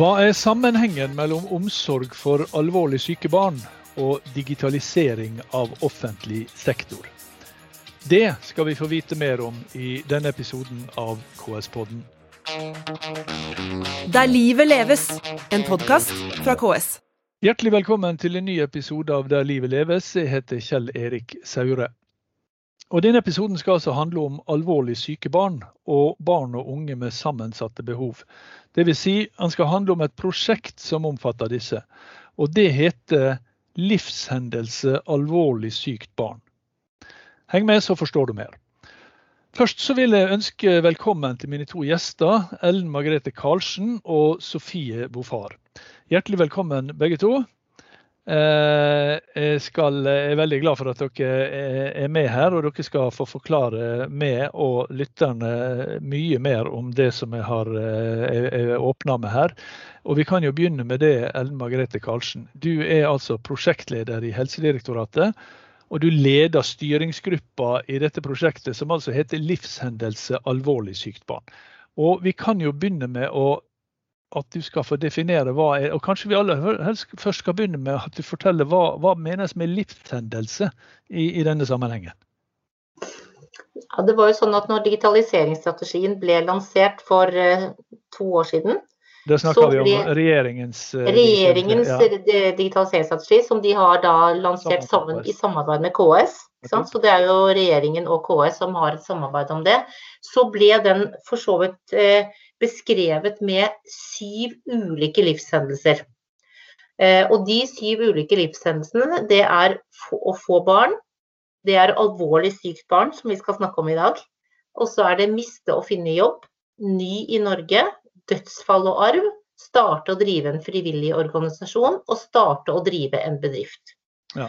Hva er sammenhengen mellom omsorg for alvorlig syke barn og digitalisering av offentlig sektor? Det skal vi få vite mer om i denne episoden av KS-podden. Der livet leves, en podkast fra KS. Hjertelig velkommen til en ny episode av Der livet leves. Jeg heter Kjell Erik Saure. Og Denne episoden skal altså handle om alvorlig syke barn og barn og unge med sammensatte behov. Dvs. Si, han skal handle om et prosjekt som omfatter disse. Og Det heter 'Livshendelse alvorlig sykt barn'. Heng med, så forstår du mer. Først så vil jeg ønske velkommen til mine to gjester, Ellen Margrethe Karlsen og Sofie Bofar. Hjertelig velkommen begge to. Eh, jeg, skal, er veldig glad for at dere er med her, og dere skal få forklare meg og lytterne mye mer om det som jeg har eh, åpna med her. Og Vi kan jo begynne med det, Ellen Margrethe Karlsen. Du er altså prosjektleder i Helsedirektoratet. Og du leder styringsgruppa i dette prosjektet, som altså heter Livshendelse alvorlig sykt barn. Og Vi kan jo begynne med å at du skal få definere hva er Og kanskje vi aller først skal begynne med at du forteller hva, hva menes med livshendelse i, i, denne sammenhengen? Ja, det var jo sånn at når digitaliseringsstrategien ble lansert for uh, to år siden Da snakker vi om regjeringens uh, Regjeringens ja. digitaliseringsstrategi, som de har da lansert sammen, i samarbeid med KS. Okay. Så det er jo regjeringen og KS som har et samarbeid om det. Så ble den for så vidt uh, beskrevet med syv ulike livshendelser. Eh, og de syv ulike livshendelsene, det er å få barn, det er alvorlig sykt barn, som vi skal snakke om i dag. Og så er det miste og finne jobb, ny i Norge, dødsfall og arv, starte og drive en frivillig organisasjon og starte og drive en bedrift. Ja.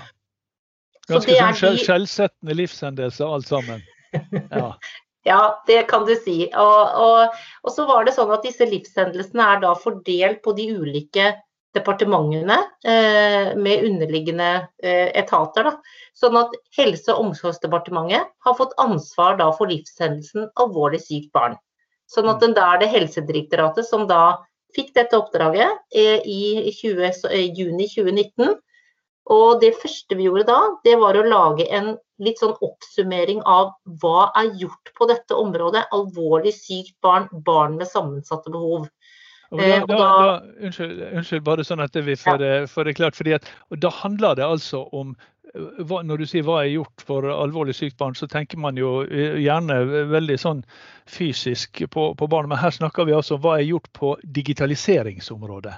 Ganske sånn de... skjellsettende livshendelser alt sammen. Ja. Ja, det kan du si. Og, og, og, så var det sånn at disse livshendelsene er da fordelt på de ulike departementene eh, med underliggende eh, etater. Da. Sånn at Helse- og omsorgsdepartementet har fått ansvar da for livshendelsen alvorlig sykt barn. Sånn at mm. da er det Helsedirektoratet som da fikk dette oppdraget eh, i 20, eh, juni 2019 og det første vi gjorde da, det var å lage en litt sånn oppsummering av hva er gjort på dette området. Alvorlig sykt barn, barn med sammensatte behov. Da, eh, da, da, unnskyld, unnskyld, bare sånn at vi får, ja. får det klart. fordi at, Da handler det altså om eh, Når du sier hva er gjort for alvorlig sykt barn, så tenker man jo eh, gjerne veldig sånn fysisk på, på barn. Men her snakker vi altså om hva er gjort på digitaliseringsområdet.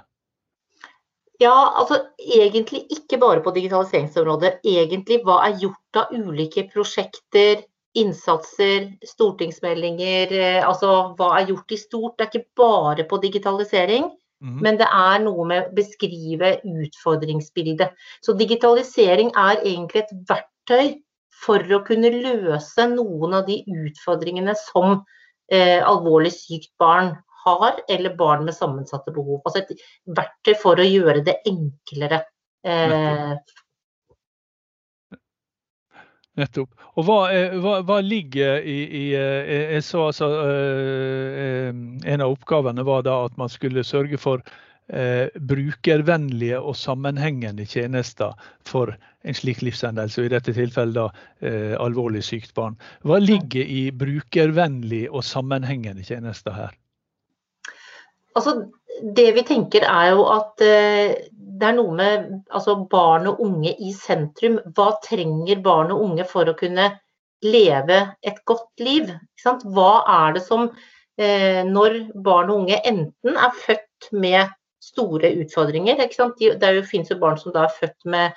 Ja, altså egentlig ikke bare på digitaliseringsområdet. Egentlig hva er gjort av ulike prosjekter, innsatser, stortingsmeldinger. Eh, altså hva er gjort i stort. Det er ikke bare på digitalisering. Mm. Men det er noe med å beskrive utfordringsbildet. Så digitalisering er egentlig et verktøy for å kunne løse noen av de utfordringene som eh, alvorlig sykt barn har, eller barn med sammensatte behov. Altså et verktøy for å gjøre det enklere. Eh, Nettopp. Og hva, hva, hva ligger i, i, eh, Jeg så altså eh, En av oppgavene var da at man skulle sørge for eh, brukervennlige og sammenhengende tjenester for en slik livshendelse, og i dette tilfellet da eh, alvorlig sykt barn. Hva ligger i brukervennlige og sammenhengende tjenester her? Altså, det vi tenker er jo at eh, det er noe med altså, barn og unge i sentrum. Hva trenger barn og unge for å kunne leve et godt liv? Hva er det som eh, Når barn og unge enten er født med store utfordringer Det finnes jo barn som da er født med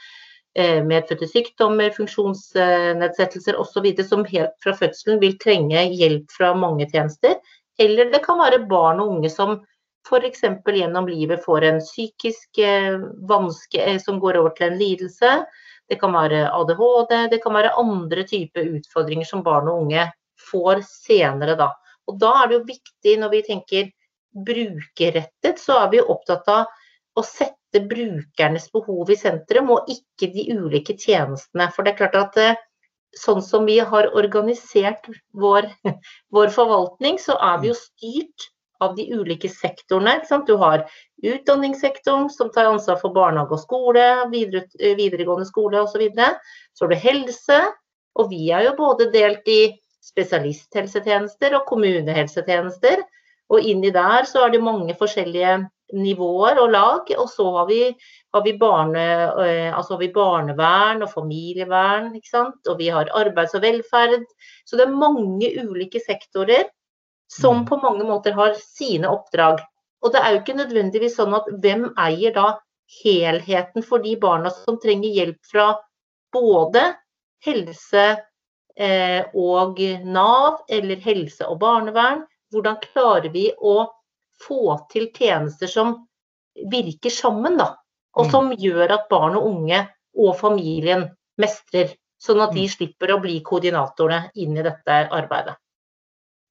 eh, medfødte sykdommer, funksjonsnedsettelser osv. som helt fra fødselen vil trenge hjelp fra mange tjenester. Eller det kan være barn og unge som f.eks. gjennom livet får en psykisk eh, vanske eh, som går over til en lidelse. Det kan være ADHD, det kan være andre typer utfordringer som barn og unge får senere. Da. Og da er det jo viktig når vi tenker brukerrettet, så er vi opptatt av å sette brukernes behov i sentrum, og ikke de ulike tjenestene. For det er klart at eh, sånn som vi har organisert vår, vår forvaltning, så er vi jo styrt av de ulike sektorene. Du har utdanningssektoren som tar ansvar for barnehage og skole, videre, videregående skole osv. Så, så har du helse, og vi er jo både delt i spesialisthelsetjenester og kommunehelsetjenester. Og inni der så er det mange forskjellige nivåer og lag. Og så har vi, har vi, barne, eh, altså har vi barnevern og familievern, og vi har arbeids og velferd. Så det er mange ulike sektorer som mm. på mange måter har sine oppdrag. Og det er jo ikke nødvendigvis sånn at hvem eier da helheten for de barna som trenger hjelp fra både helse eh, og Nav, eller helse og barnevern. Hvordan klarer vi å få til tjenester som virker sammen, da. Og mm. som gjør at barn og unge og familien mestrer. Sånn at de mm. slipper å bli koordinatorene inn i dette arbeidet.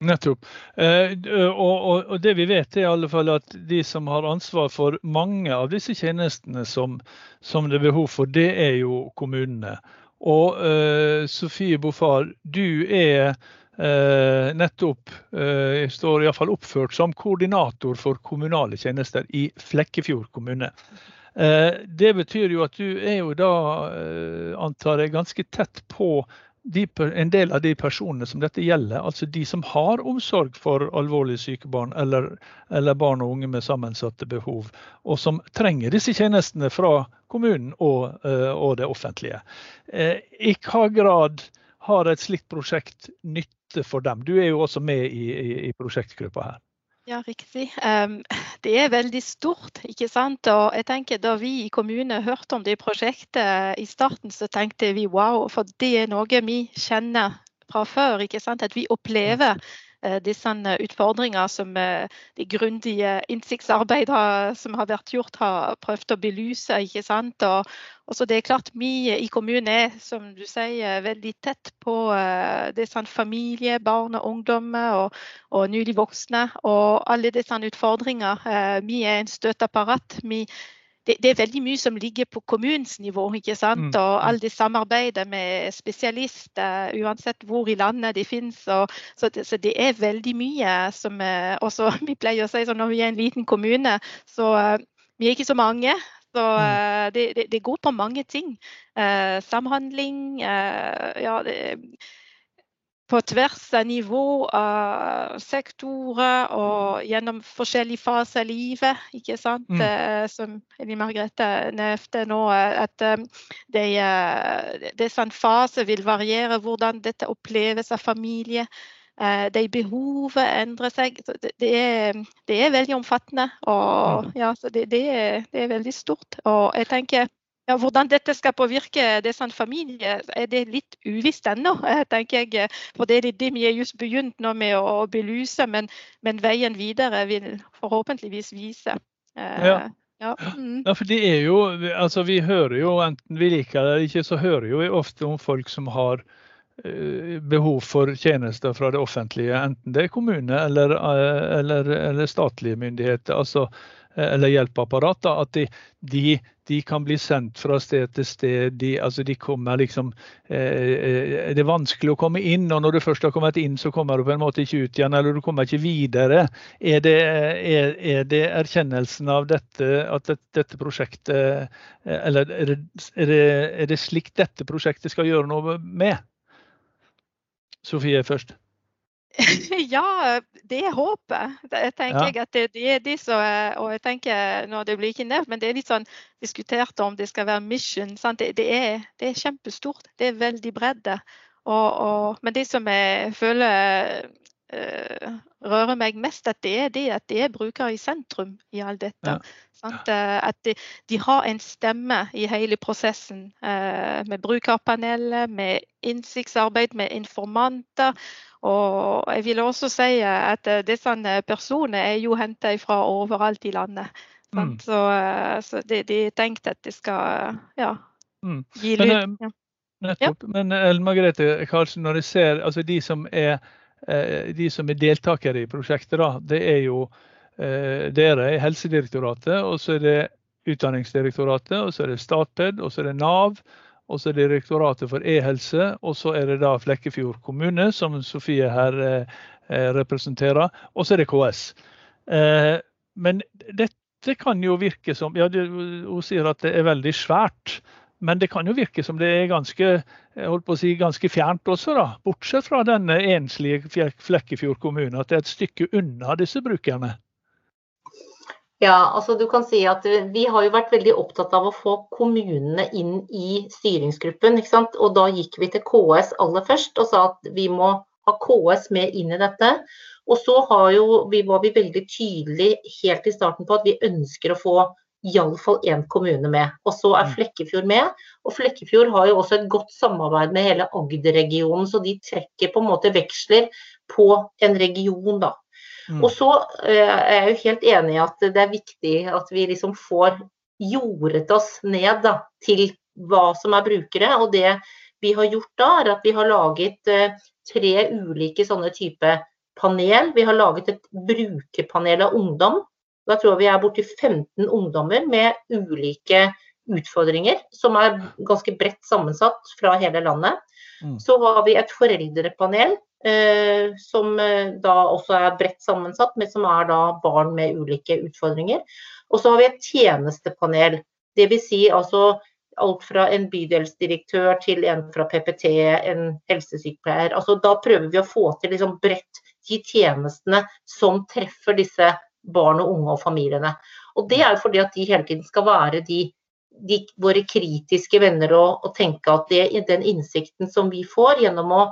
Nettopp. Eh, og, og, det vi vet er i alle fall at de som har ansvar for mange av disse tjenestene som, som det er behov for, det er jo kommunene. Og eh, Sofie Bofar, du er eh, nettopp eh, står iallfall oppført som koordinator for kommunale tjenester i Flekkefjord kommune. Eh, det betyr jo at du er jo da, antar jeg, ganske tett på de, en del av de personene som dette gjelder, altså de som har omsorg for alvorlig syke barn eller, eller, barn og unge med sammensatte behov, og som trenger disse tjenestene fra kommunen og, eh, og det offentlige. Eh, I hva grad har et slikt prosjekt nytte for dem? Du er jo også med i, i, i prosjektgruppa her. Ja, riktig. Det er veldig stort. ikke sant? Og jeg tenker Da vi i kommunen hørte om det prosjektet i starten, så tenkte vi wow, for det er noe vi kjenner fra før. ikke sant? At vi opplever disse utfordringene utfordringer som eh, de grundige innsiktsarbeidene som har vært gjort, har prøvd å belyse. ikke sant? Og, så det er klart Vi i kommunen er som du sier, veldig tett på disse familie, barn og ungdommer og, og nylig voksne. Og alle disse utfordringene. Vi er en støtteapparat. Vi det, det, er veldig mye som ligger på kommunens nivå. ikke sant? Mm. Og mm. alle de samarbeider med spesialister, uansett hvor i landet de finnes. Og, så, det, så, det, er veldig mye som eh, også, Vi pleier å si sånn når vi er en liten kommune, så uh, vi er ikke så mange. Så uh, det, det, går på mange ting. Samhandling. ja, det på tvers av nivå av sektorer og gjennom forskjellige faser av livet. ikke sant? Mm. Eh, som Elin Margrethe nevnte nå, at det de, eh, fase faser vil variere hvordan dette oppleves av familie. De behovet endrer seg. Det er, det er veldig omfattende. og mm. ja, det, det, er, det er veldig stort. Og jeg tenker ja, hvordan dette skal påvirke disse sånn familiene, er det litt uvisst ennå. tenker jeg. For det er det vi har just begynt nå med å belyse, men, men veien videre vil forhåpentligvis vise. Eh, ja. Ja. Mm. ja. for det er jo, altså Vi hører jo, enten vi liker det eller ikke, så hører vi ofte om folk som har behov for tjenester fra det offentlige, enten det er kommune eller, eller, eller statlige myndigheter. altså Eh, eller hjelpeapparater, at de, de, de, kan bli sendt fra sted til sted. De, altså de kommer liksom, eh, eh, det er vanskelig å komme inn, og når du først har kommet inn, så kommer du på en måte ikke ut igjen, eller du kommer ikke videre. Er det, er, er det erkjennelsen av dette, at dette, dette prosjektet Eller er er, det, er det slik dette prosjektet skal gjøre noe med? Sofie først. ja, det er håpet. Tenker ja. at det, det, er de som Og jeg tenker, nå det blir ikke nevnt, men det er litt sånn diskutert om det skal være mission. Det, det, er, det, er, kjempestort. Det er veldig bredde. Og, og, men det som jeg føler rører meg mest, at det er det at det er brukere i sentrum i alt dette. Ja. Uh, at de, de, har en stemme i hele prosessen. Uh, med brukerpanelet, med innsiktsarbeid, med informanter. Og jeg vil også si at eh, disse personene er jo henta fra overalt i landet. Mm. Så, eh, så de, de tenkte at de skal ja, mm. gi lyd. Men, ja. nettopp. Men Ellen Margrethe Karlsen, når jeg ser altså de som er de som er deltakere i prosjektet, da, det er jo dere i Helsedirektoratet, og så er det Utdanningsdirektoratet, og så er det Statped, og så er det Nav og så er det Direktoratet for e-helse, og så er det da Flekkefjord kommune, som Sofie her eh, eh representerer, og så er det KS. Eh, men dette kan jo virke som ja, Hun sier at det er veldig svært. Men det kan jo virke som det er ganske, si, ganske fjernt også, da. Bortsett fra denne enslige Flekkefjord kommune, at det er et stykke unna disse brukerne. Ja, altså du kan si at Vi har jo vært veldig opptatt av å få kommunene inn i styringsgruppen. ikke sant? Og Da gikk vi til KS aller først og sa at vi må ha KS med inn i dette. Og så jo, vi, var vi veldig tydelige helt i starten på at vi ønsker å få iallfall én kommune med. Og så er mm. Flekkefjord med. Og Flekkefjord har jo også et godt samarbeid med hele Agder-regionen, så de trekker på en måte veksler på en region, da. Mm. Og så eh, er jeg jo helt enig i at det er viktig at vi liksom får jordet oss ned da, til hva som er brukere. Og det vi har gjort da, er at vi har laget eh, tre ulike sånne type panel. Vi har laget et brukerpanel av ungdom. Da tror jeg vi er borti 15 ungdommer med ulike utfordringer, som er ganske bredt sammensatt fra hele landet. Mm. Så har vi et foreldrepanel eh, som eh, da også er bredt sammensatt, men som er da barn med ulike utfordringer. Og så har vi et tjenestepanel. Dvs. Si altså alt fra en bydelsdirektør til en fra PPT, en helsesykepleier. Altså, da prøver vi å få til liksom bredt de tjenestene som treffer disse barn og unge og familiene. Og Det er jo fordi at de hele tiden skal være de, de våre kritiske venner og, og tenke at det, den innsikten som vi får gjennom å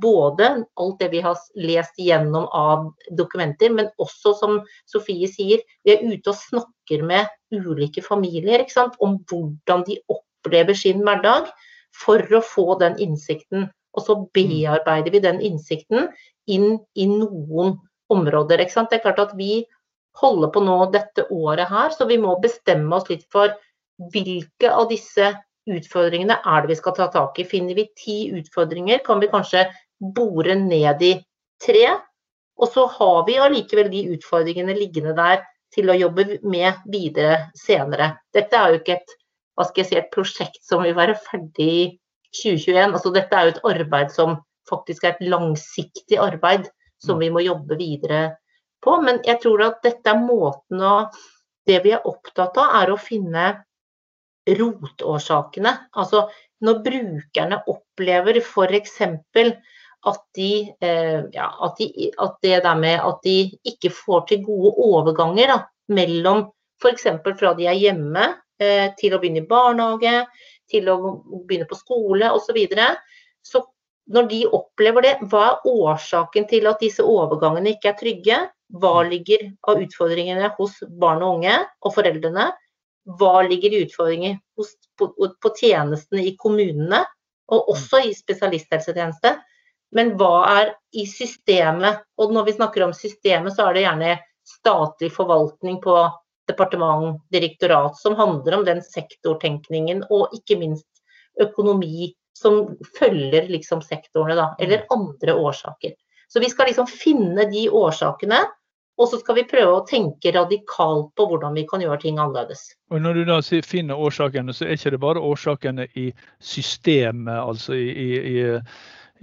både alt det vi har lest igjennom av dokumenter, men også, som Sofie sier, vi er ute og snakker med ulike familier om hvordan de opplever sin hverdag, for å få den innsikten. Og så bearbeider vi den innsikten inn i noen områder. Det er klart at vi holder på nå dette året her, så vi må bestemme oss litt for hvilke av disse utfordringene er det vi skal ta tak i. Finner vi ti utfordringer, kan vi kanskje bore ned i tre. Og så har vi allikevel de utfordringene liggende der til å jobbe med videre senere. Dette er jo ikke et, si, et prosjekt som vil være ferdig i 2021. Altså, dette er jo et arbeid som faktisk er et langsiktig arbeid som vi må jobbe videre på. Men jeg tror at dette er måten å Det vi er opptatt av, er å finne rotårsakene. Altså når brukerne opplever f.eks. At, de, eh, ja, at, de, at det der med at de ikke får til gode overganger da, mellom f.eks. fra de er hjemme eh, til å begynne i barnehage, til å begynne på skole osv. Så, videre, så når de opplever det, hva er årsaken til at disse overgangene ikke er trygge? Hva mm. ligger av utfordringene hos barn og unge og foreldrene? Hva ligger i utfordringer hos, på, på, tjenestene i kommunene, og også i spesialisthelsetjeneste? Men hva er i systemet? Og når vi snakker om systemet, så er det gjerne statlig forvaltning på departement, direktorat, som handler om den sektortenkningen, og ikke minst økonomi som følger liksom sektorene, da. Eller mm. andre årsaker. Så vi skal liksom finne de årsakene, og så skal vi prøve å tenke radikalt på hvordan vi kan gjøre ting annerledes. Og Når du da finner årsakene, så er ikke det bare årsakene i systemet, altså i, i,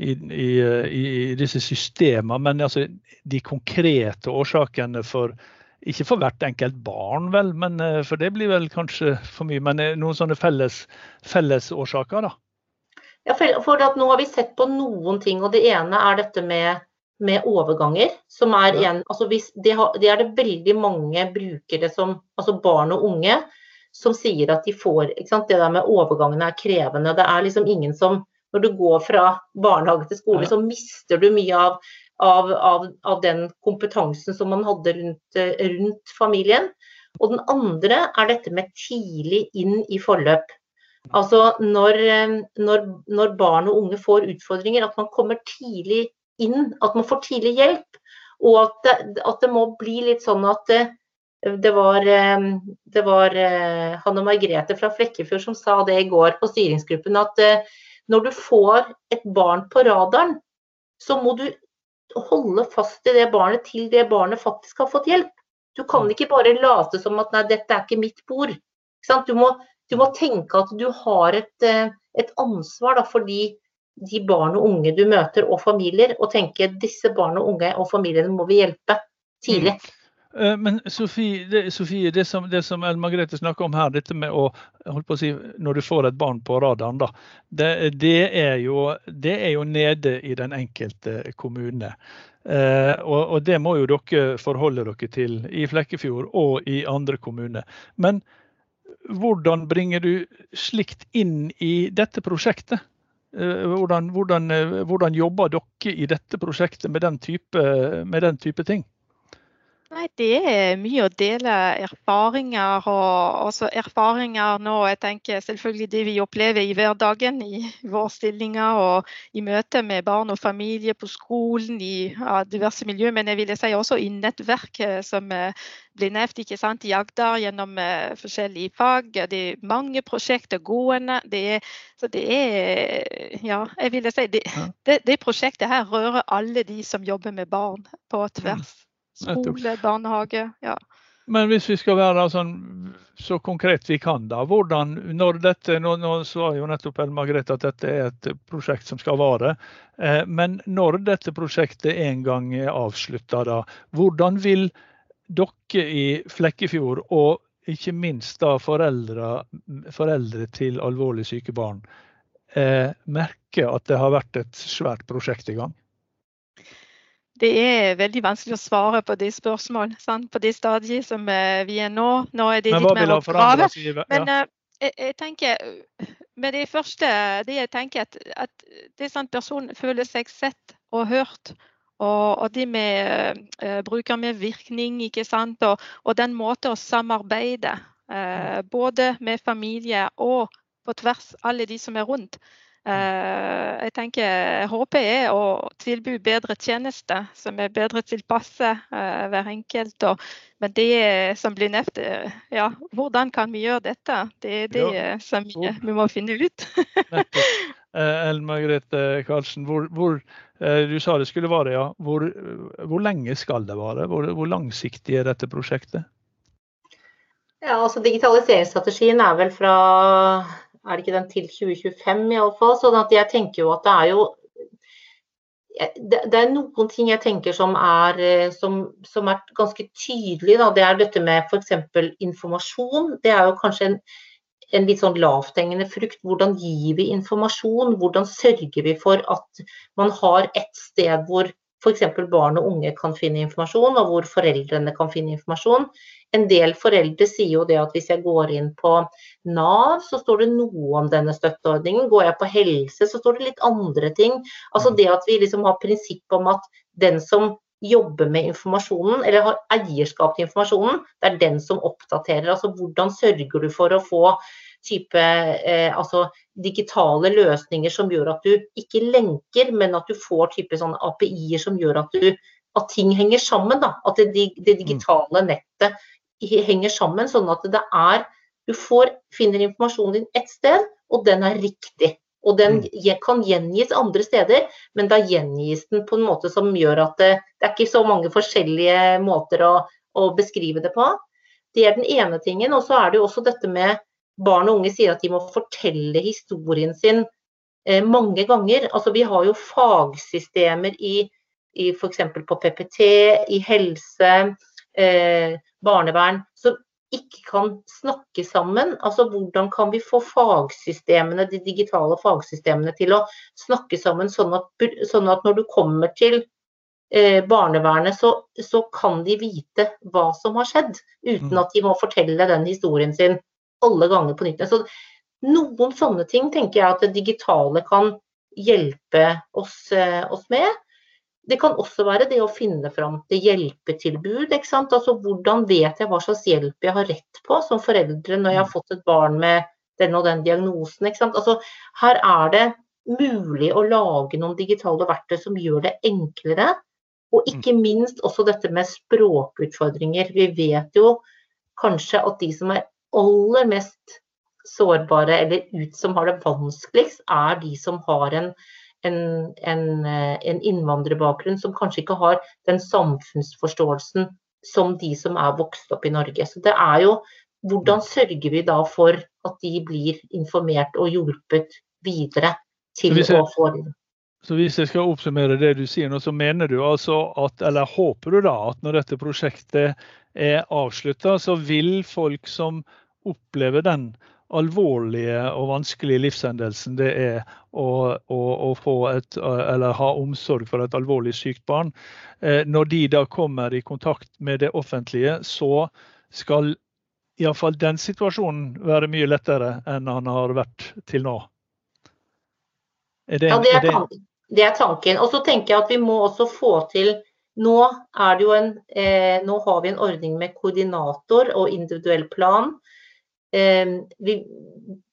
i, i disse systemene, men altså de konkrete årsakene for ikke for hvert enkelt barn, vel, men eh, for det blir vel kanskje for mye. Men eh, noen sånne felles, fellesårsaker, da? Ja, for nå har vi sett på noen ting, og det ene er dette med, med overganger. som er ja. en, altså hvis, det, har, det, er det veldig mange brukere, som, altså barn og unge, som sier at de får ikke sant? Det der med overgangene er krevende. Det er liksom ingen som Når du går fra barnehage til skole, ja. så mister du mye av, av, av, av, den kompetansen som man hadde rundt, rundt familien. Og den andre er dette med tidlig inn i forløp. Altså når, eh, når, når, barn og unge får utfordringer, at man kommer tidlig inn, at man får tidlig hjelp. Og at det, at det må bli litt sånn at det, det var, eh, det var eh, Hanne Margrethe fra Flekkefjord som sa det i går på styringsgruppen, at når du får et barn på radaren, så må du holde fast i det barnet til det barnet faktisk har fått hjelp. Du kan ikke bare late som at nei, dette er ikke mitt bord. Du må, du må tenke at du har et, eh, et ansvar da, for de, de, barn og unge du møter, og familier. Og tenke disse barn og unge og familiene må vi hjelpe tidlig. Mm. Eh, men Sofie, det, Sofie, det som, det som Ellen Margrethe snakker om her, dette med å, å si, når du får et barn på radaren, da, det, det, er jo, det, er jo, nede i den enkelte kommune. Eh, og, og, det må jo dere forholde dere til i Flekkefjord og i andre kommuner. Men hvordan bringer du slikt inn i dette prosjektet? Eh, hvordan, hvordan, eh, hvordan jobber dere i dette prosjektet med den type, med den type ting? Nei, Det er mye å dele erfaringer. og også erfaringer nå, jeg tenker Selvfølgelig det vi opplever i hverdagen i våre stillinger og i møte med barn og familie på skolen, i ja, diverse miljø. Men jeg vil si også i nettverk som eh, blir nevnt ikke sant, i Agder gjennom uh, forskjellige fag. Det er mange prosjekter gående. Det er, så det er Ja, jeg vil si det, det, det prosjektet her rører alle de som jobber med barn på tvers. Skole, barnehage. ja. Men hvis vi skal være sånn, så konkret vi kan, da. Hvordan, når dette, Nå, nå sa jo nettopp Elle Margrethe at dette er et prosjekt som skal vare. Eh, men når dette prosjektet en gang er avslutta, da, hvordan vil dere i Flekkefjord, og ikke minst da foreldre, foreldre til alvorlig syke barn, eh, merke at det har vært et svært prosjekt i gang? Det er veldig vanskelig å svare på de spørsmål sant? på det stadiet som eh, vi er nå. Nå er det litt mer oppgave. Men ja. Eh, jeg, jeg, tenker med det første det jeg tenker at, at det er sånn personen føler seg sett og hørt. Og, og det med uh, brukermedvirkning, ikke sant. Og, og, den måten å samarbeide, uh, både med familie og på tvers, alle de som er rundt. Eh, jeg tenker, håper er å tilby bedre tjenester som er bedre tilpasset uh, hver enkelt. Og, men det som blir nevnt, ja, hvordan kan vi gjøre dette? Det er det ja. som vi, vi, må finne ut. Ellen Margrethe Karlsen, hvor, hvor, du sa det skulle vare, ja. Hvor, hvor lenge skal det vare? Hvor, hvor langsiktig er dette prosjektet? Ja, altså Digitaliseringsstrategien er vel fra er det ikke den til 2025 iallfall. Sånn at jeg tenker jo at det er jo det, er noen ting jeg tenker som er, eh, som, som er ganske tydelig. Da. Det er dette med f.eks. informasjon. Det er jo kanskje en, en litt sånn lavthengende frukt. Hvordan gir vi informasjon? Hvordan sørger vi for at man har et sted hvor f.eks. barn og unge kan finne informasjon, og hvor foreldrene kan finne informasjon. En del foreldre sier jo det at hvis jeg går inn på Nav, så står det noe om denne støtteordningen. Går jeg på helse, så står det litt andre ting. Altså det at vi liksom har prinsipp om at den som jobber med informasjonen, eller har eierskap til informasjonen, det er den som oppdaterer. Altså hvordan sørger du for å få type eh, altså digitale løsninger som gjør at du ikke lenker, men at du får type sånne API-er som gjør at, du, at ting henger sammen. Da. At det, det, digitale nettet henger sammen, sånn at det er Du får, finner informasjonen din ett sted, og den er riktig. Og den mm. kan gjengis andre steder, men da gjengis den på en måte som gjør at det, det er ikke så mange forskjellige måter å, å beskrive det på. Det er den ene tingen. Og så er det jo også dette med barn og unge sier at de må fortelle historien sin eh, mange ganger. Altså, vi har jo fagsystemer i, i f.eks. på PPT, i helse, eh, barnevern, som ikke kan snakke sammen. Altså hvordan kan vi få fagsystemene, de digitale fagsystemene til å snakke sammen, sånn at, sånn at når du kommer til eh, barnevernet, så, så, kan de vite hva som har skjedd, uten mm. at de må fortelle den historien sin alle ganger på nytt. Så noen sånne ting tenker jeg at det digitale kan hjelpe oss, eh, oss med. Det kan også være det å finne fram til hjelpetilbud. ikke? Altså Hvordan vet jeg hva slags hjelp jeg har rett på som foreldre når jeg har fått et barn med den og den diagnosen. ikke sant? Altså Her er det mulig å lage noen digitale verktøy som gjør det enklere. Og ikke minst også dette med språkutfordringer. Vi vet jo kanskje at de som er aller mest sårbare, eller ut som har det vanskeligst, er de som har en, en, en, eh, en innvandrerbakgrunn, som kanskje ikke har den samfunnsforståelsen som de som er vokst opp i Norge. Så det er jo hvordan sørger vi da for at de blir informert og hjulpet videre til å få Så hvis jeg skal oppsummere det du sier nå, så mener du altså at, eller håper du da, at når dette prosjektet er avslutta, så vil folk som opplever den alvorlige og vanskelige livshendelsen det er å, å, å få et, eller ha omsorg for et alvorlig sykt barn, eh, når de da kommer i kontakt med det offentlige, så skal iallfall den situasjonen være mye lettere enn han har vært til nå. Er det, ja, det er, tanken. Det er tanken. Og så tenker jeg at vi må også få til Nå, en, eh, nå har vi en ordning med koordinator og individuell plan. Eh, vi,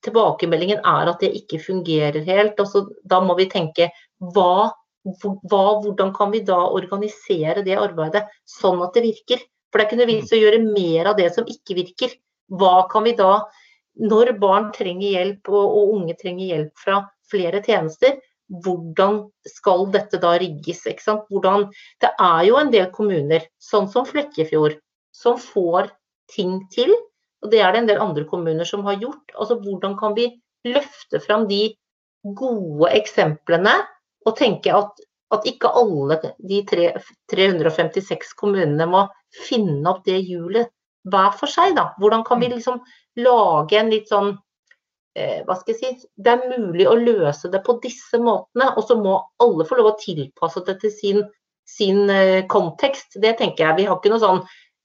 tilbakemeldingen er at det ikke fungerer helt. Altså, Da må vi tenke hva, hva, hvordan kan vi da organisere det arbeidet sånn at det virker? For det er ikke nødvendigvis å gjøre mer av det som ikke virker. Hva kan vi da, når barn trenger hjelp og, og unge trenger hjelp fra flere tjenester, hvordan skal dette da rigges? Hvordan, det er jo en del kommuner, sånn som Flekkefjord, som får ting til. Og det er det en del andre kommuner som har gjort. Altså Hvordan kan vi løfte fram de gode eksemplene og tenke at, at ikke alle de tre, 356 kommunene må finne opp det hjulet hver for seg. da. Hvordan kan vi mm. liksom lage en litt sånn Eh, hva skal jeg si, Det er mulig å løse det på disse måtene, og så må alle få lov å tilpasse det til sin, sin uh, kontekst. Det tenker jeg. Vi har ikke noe sånn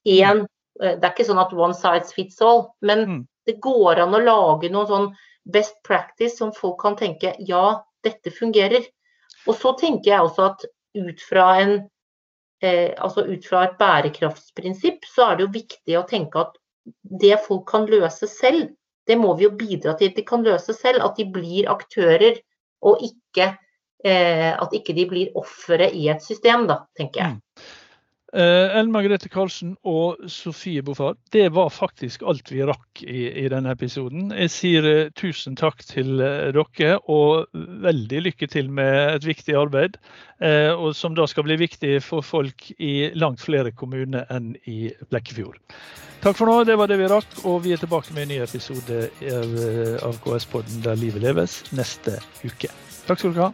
én uh, Det er ikke sånn at one size fits all, men mm. det går an å lage noe sånn best practice som folk kan tenke ja, dette fungerer. Og så tenker jeg også at ut fra, en, eh, altså ut fra et bærekraftsprinsipp, så er det jo viktig å tenke at det folk kan løse selv, det må vi jo bidra til at de kan løse selv. At de blir aktører, og ikke eh, at ikke de blir ofre i et system, da, tenker jeg. Mm. Uh, Ellen Margrethe Karlsen og Sofie Bofar, det var faktisk alt vi rakk i, i denne episoden. Jeg sier uh, tusen takk til uh, dere, og veldig lykke til med et viktig arbeid. og Som da skal bli viktig for folk i langt flere kommuner enn i Blekkefjord. Takk for nå, det var det vi rakk, og vi er tilbake med en ny episode av KS-podden Der livet leves neste uke. Takk skal dere ha.